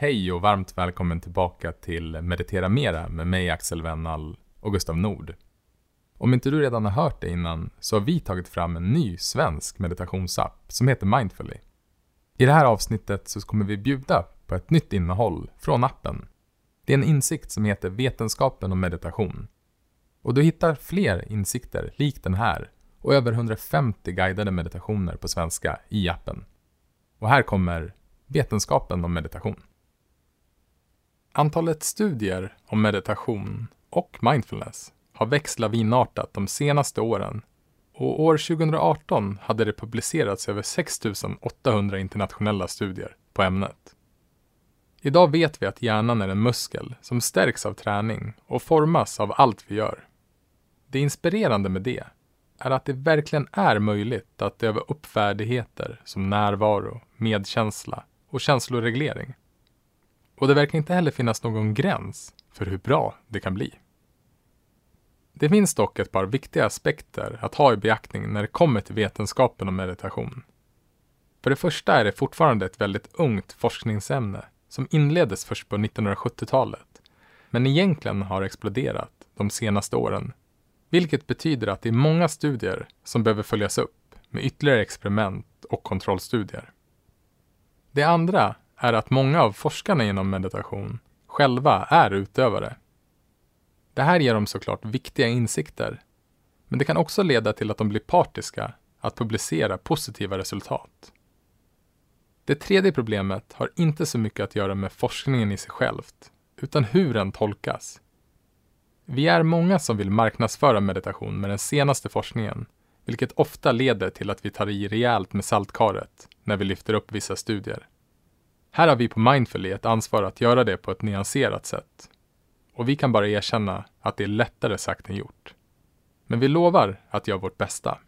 Hej och varmt välkommen tillbaka till Meditera Mera med mig Axel Wennall och Gustav Nord. Om inte du redan har hört det innan så har vi tagit fram en ny svensk meditationsapp som heter Mindfully. I det här avsnittet så kommer vi bjuda på ett nytt innehåll från appen. Det är en insikt som heter Vetenskapen om meditation. Och du hittar fler insikter likt den här och över 150 guidade meditationer på svenska i appen. Och här kommer Vetenskapen om meditation. Antalet studier om meditation och mindfulness har växt lavinartat de senaste åren och år 2018 hade det publicerats över 6 800 internationella studier på ämnet. Idag vet vi att hjärnan är en muskel som stärks av träning och formas av allt vi gör. Det inspirerande med det är att det verkligen är möjligt att öva upp färdigheter som närvaro, medkänsla och känsloreglering. Och det verkar inte heller finnas någon gräns för hur bra det kan bli. Det finns dock ett par viktiga aspekter att ha i beaktning när det kommer till vetenskapen om meditation. För det första är det fortfarande ett väldigt ungt forskningsämne som inleddes först på 1970-talet, men egentligen har exploderat de senaste åren. Vilket betyder att det är många studier som behöver följas upp med ytterligare experiment och kontrollstudier. Det andra är att många av forskarna inom meditation själva är utövare. Det här ger dem såklart viktiga insikter, men det kan också leda till att de blir partiska att publicera positiva resultat. Det tredje problemet har inte så mycket att göra med forskningen i sig självt, utan hur den tolkas. Vi är många som vill marknadsföra meditation med den senaste forskningen, vilket ofta leder till att vi tar i rejält med saltkaret när vi lyfter upp vissa studier. Här har vi på Mindfully ett ansvar att göra det på ett nyanserat sätt. Och vi kan bara erkänna att det är lättare sagt än gjort. Men vi lovar att göra vårt bästa.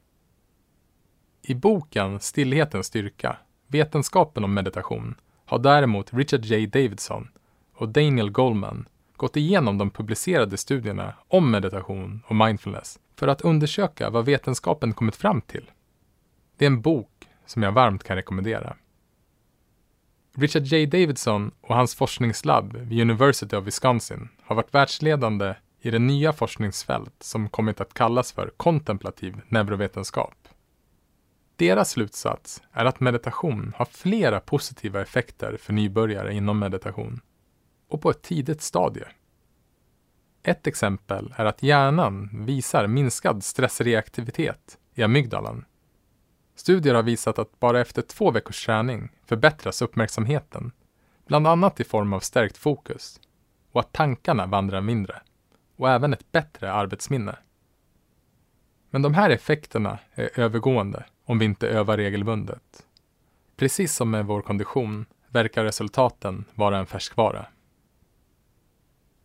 I boken Stillhetens styrka, vetenskapen om meditation, har däremot Richard J. Davidson och Daniel Goleman gått igenom de publicerade studierna om meditation och mindfulness för att undersöka vad vetenskapen kommit fram till. Det är en bok som jag varmt kan rekommendera. Richard J. Davidson och hans forskningslabb vid University of Wisconsin har varit världsledande i det nya forskningsfält som kommit att kallas för kontemplativ neurovetenskap. Deras slutsats är att meditation har flera positiva effekter för nybörjare inom meditation och på ett tidigt stadie. Ett exempel är att hjärnan visar minskad stressreaktivitet i amygdalan Studier har visat att bara efter två veckors träning förbättras uppmärksamheten, bland annat i form av stärkt fokus och att tankarna vandrar mindre och även ett bättre arbetsminne. Men de här effekterna är övergående om vi inte övar regelbundet. Precis som med vår kondition verkar resultaten vara en färskvara.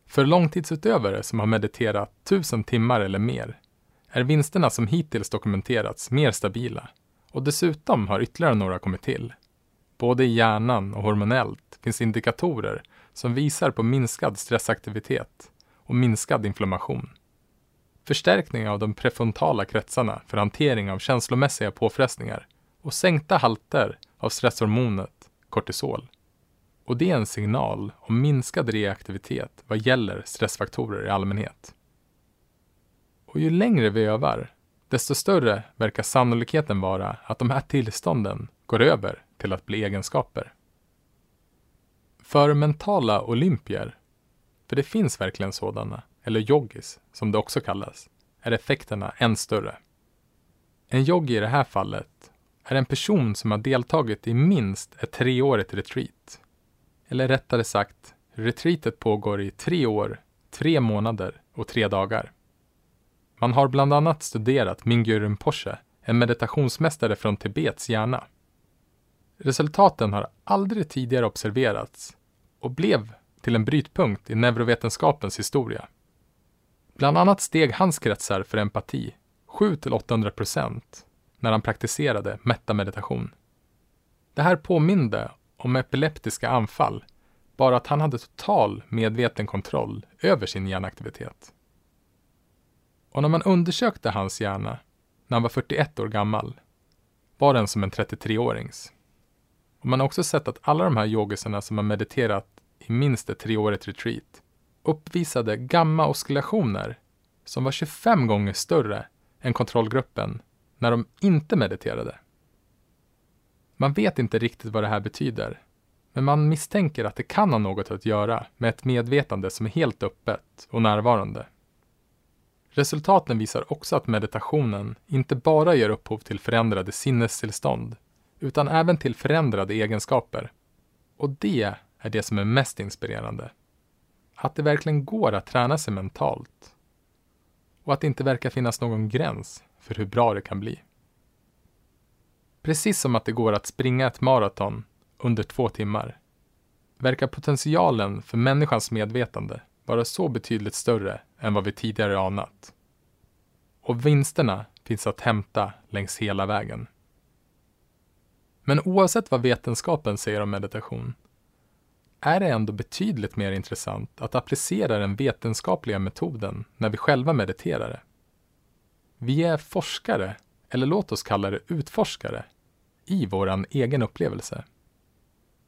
För långtidsutövare som har mediterat tusen timmar eller mer är vinsterna som hittills dokumenterats mer stabila och dessutom har ytterligare några kommit till. Både i hjärnan och hormonellt finns indikatorer som visar på minskad stressaktivitet och minskad inflammation. Förstärkning av de prefrontala kretsarna för hantering av känslomässiga påfrestningar och sänkta halter av stresshormonet kortisol. Och det är en signal om minskad reaktivitet vad gäller stressfaktorer i allmänhet. Och ju längre vi övar, desto större verkar sannolikheten vara att de här tillstånden går över till att bli egenskaper. För mentala olympier, för det finns verkligen sådana, eller yogis som det också kallas, är effekterna än större. En yogi i det här fallet är en person som har deltagit i minst ett treårigt retreat. Eller rättare sagt, retreatet pågår i tre år, tre månader och tre dagar. Man har bland annat studerat Mingyur Rinpoche, en meditationsmästare från Tibets hjärna. Resultaten har aldrig tidigare observerats och blev till en brytpunkt i neurovetenskapens historia. Bland annat steg hans kretsar för empati 7-800 procent när han praktiserade metameditation. Det här påminde om epileptiska anfall, bara att han hade total medveten kontroll över sin hjärnaktivitet. Och när man undersökte hans hjärna när han var 41 år gammal var den som en 33-årings. Och man har också sett att alla de här yogisarna som har mediterat i minst ett treårigt retreat uppvisade gamma-oscillationer som var 25 gånger större än kontrollgruppen när de inte mediterade. Man vet inte riktigt vad det här betyder, men man misstänker att det kan ha något att göra med ett medvetande som är helt öppet och närvarande. Resultaten visar också att meditationen inte bara ger upphov till förändrade sinnestillstånd, utan även till förändrade egenskaper. Och det är det som är mest inspirerande. Att det verkligen går att träna sig mentalt. Och att det inte verkar finnas någon gräns för hur bra det kan bli. Precis som att det går att springa ett maraton under två timmar verkar potentialen för människans medvetande vara så betydligt större än vad vi tidigare anat. Och vinsterna finns att hämta längs hela vägen. Men oavsett vad vetenskapen säger om meditation är det ändå betydligt mer intressant att applicera den vetenskapliga metoden när vi själva mediterar. Vi är forskare, eller låt oss kalla det utforskare, i vår egen upplevelse.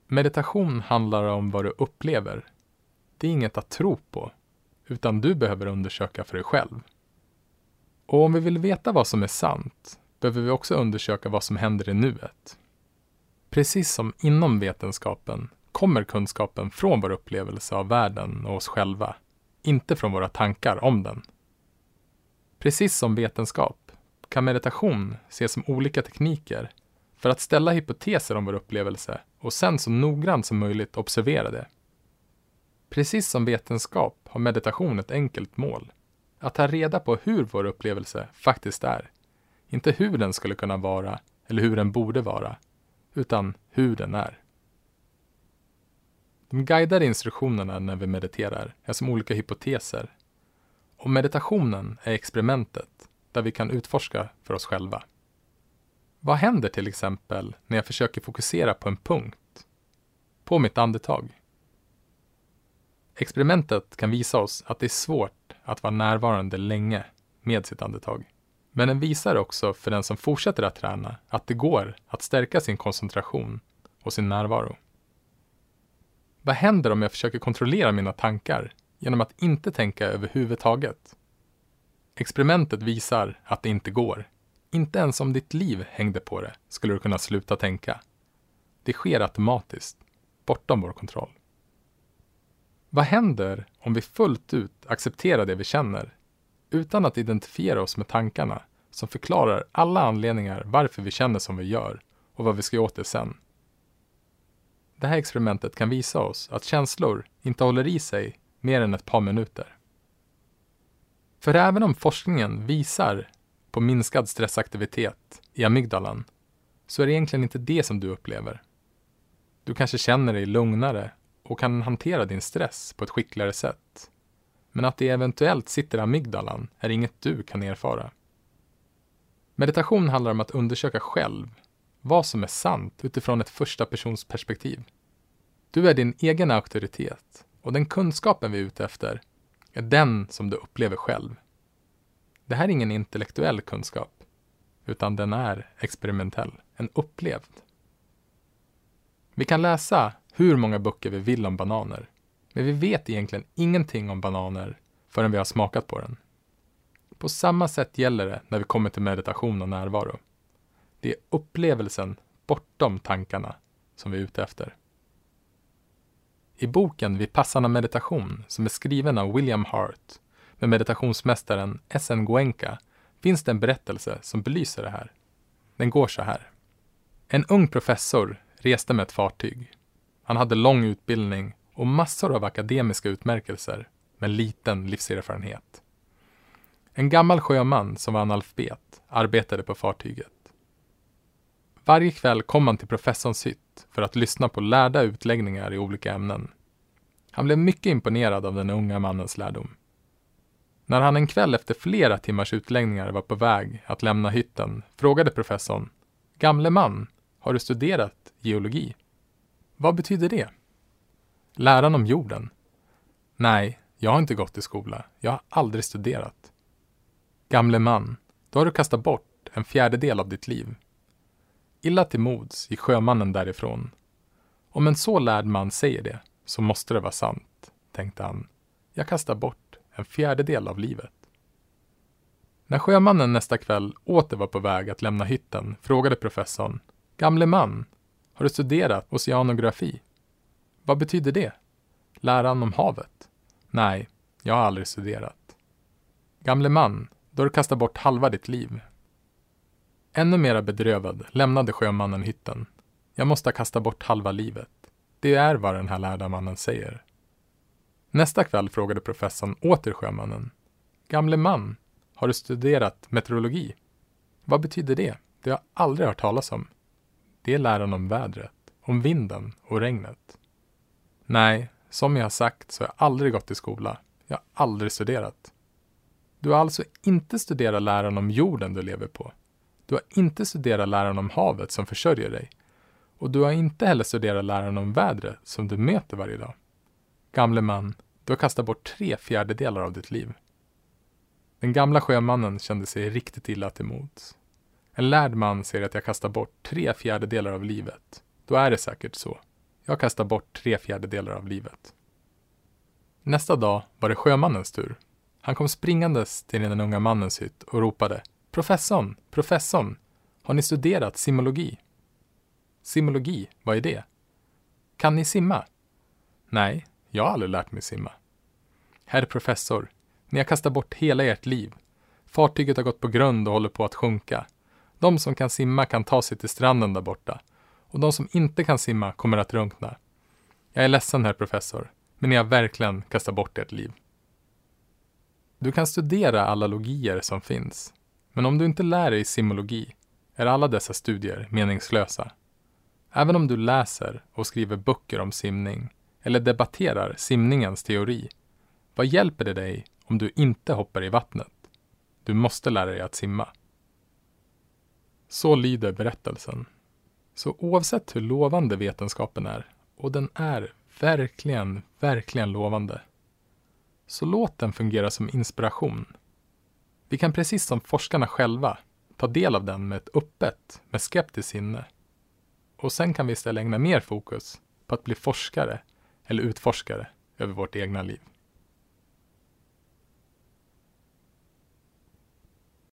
Meditation handlar om vad du upplever. Det är inget att tro på, utan du behöver undersöka för dig själv. Och om vi vill veta vad som är sant behöver vi också undersöka vad som händer i nuet. Precis som inom vetenskapen kommer kunskapen från vår upplevelse av världen och oss själva, inte från våra tankar om den. Precis som vetenskap kan meditation ses som olika tekniker för att ställa hypoteser om vår upplevelse och sen så noggrant som möjligt observera det. Precis som vetenskap har meditation ett enkelt mål. Att ta reda på hur vår upplevelse faktiskt är. Inte hur den skulle kunna vara eller hur den borde vara, utan hur den är. De guidade instruktionerna när vi mediterar är som olika hypoteser. Och meditationen är experimentet där vi kan utforska för oss själva. Vad händer till exempel när jag försöker fokusera på en punkt? På mitt andetag? Experimentet kan visa oss att det är svårt att vara närvarande länge med sitt andetag. Men den visar också för den som fortsätter att träna att det går att stärka sin koncentration och sin närvaro. Vad händer om jag försöker kontrollera mina tankar genom att inte tänka överhuvudtaget? Experimentet visar att det inte går. Inte ens om ditt liv hängde på det skulle du kunna sluta tänka. Det sker automatiskt, bortom vår kontroll. Vad händer om vi fullt ut accepterar det vi känner, utan att identifiera oss med tankarna som förklarar alla anledningar varför vi känner som vi gör och vad vi ska göra åt det sen? Det här experimentet kan visa oss att känslor inte håller i sig mer än ett par minuter. För även om forskningen visar på minskad stressaktivitet i amygdalan så är det egentligen inte det som du upplever. Du kanske känner dig lugnare och kan hantera din stress på ett skickligare sätt. Men att det eventuellt sitter i amygdalan är inget du kan erfara. Meditation handlar om att undersöka själv vad som är sant utifrån ett första persons perspektiv. Du är din egen auktoritet och den kunskapen vi är ute efter är den som du upplever själv. Det här är ingen intellektuell kunskap, utan den är experimentell, en upplevd. Vi kan läsa hur många böcker vi vill om bananer, men vi vet egentligen ingenting om bananer förrän vi har smakat på den. På samma sätt gäller det när vi kommer till meditation och närvaro. Det är upplevelsen bortom tankarna som vi är ute efter. I boken Vipassana meditation, som är skriven av William Hart med meditationsmästaren S.N. Goenka, finns det en berättelse som belyser det här. Den går så här. En ung professor reste med ett fartyg. Han hade lång utbildning och massor av akademiska utmärkelser, men liten livserfarenhet. En gammal sjöman som var analfabet arbetade på fartyget. Varje kväll kom han till professorns hytt för att lyssna på lärda utläggningar i olika ämnen. Han blev mycket imponerad av den unga mannens lärdom. När han en kväll efter flera timmars utläggningar var på väg att lämna hytten frågade professorn Gamle man, har du studerat geologi? Vad betyder det? Läran om jorden? Nej, jag har inte gått i skola. Jag har aldrig studerat. Gamle man, då har du kastat bort en fjärdedel av ditt liv. Illa till mods gick sjömannen därifrån. Om en så lärd man säger det, så måste det vara sant, tänkte han. Jag kastar bort en fjärdedel av livet. När sjömannen nästa kväll åter var på väg att lämna hytten frågade professorn Gamle man, har du studerat oceanografi? Vad betyder det? Läran om havet? Nej, jag har aldrig studerat. Gamle man, då har du kastat bort halva ditt liv. Ännu mera bedrövad lämnade sjömannen hytten. Jag måste ha kastat bort halva livet. Det är vad den här lärda mannen säger. Nästa kväll frågade professorn åter sjömannen. Gamle man, har du studerat meteorologi? Vad betyder det? Det har jag aldrig hört talas om. Det är läran om vädret, om vinden och regnet. Nej, som jag har sagt så har jag aldrig gått i skola. Jag har aldrig studerat. Du har alltså inte studerat läran om jorden du lever på. Du har inte studerat läran om havet som försörjer dig. Och du har inte heller studerat läran om vädret som du möter varje dag. Gamle man, du har kastat bort tre fjärdedelar av ditt liv. Den gamla sjömannen kände sig riktigt illa till mods. En lärd man säger att jag kastar bort tre fjärdedelar av livet. Då är det säkert så. Jag kastar bort tre fjärdedelar av livet. Nästa dag var det sjömannens tur. Han kom springandes till den unga mannens hytt och ropade Professorn, professorn, har ni studerat simologi? Simologi, vad är det? Kan ni simma? Nej, jag har aldrig lärt mig simma. Herr professor, ni har kastat bort hela ert liv. Fartyget har gått på grund och håller på att sjunka. De som kan simma kan ta sig till stranden där borta. Och de som inte kan simma kommer att drunkna. Jag är ledsen, herr professor, men ni har verkligen kastat bort ert liv. Du kan studera alla logier som finns. Men om du inte lär dig simologi är alla dessa studier meningslösa. Även om du läser och skriver böcker om simning eller debatterar simningens teori, vad hjälper det dig om du inte hoppar i vattnet? Du måste lära dig att simma. Så lyder berättelsen. Så oavsett hur lovande vetenskapen är, och den är verkligen, verkligen lovande, så låt den fungera som inspiration. Vi kan precis som forskarna själva ta del av den med ett öppet, med skeptiskt sinne. Och sen kan vi istället ägna mer fokus på att bli forskare eller utforskare över vårt egna liv.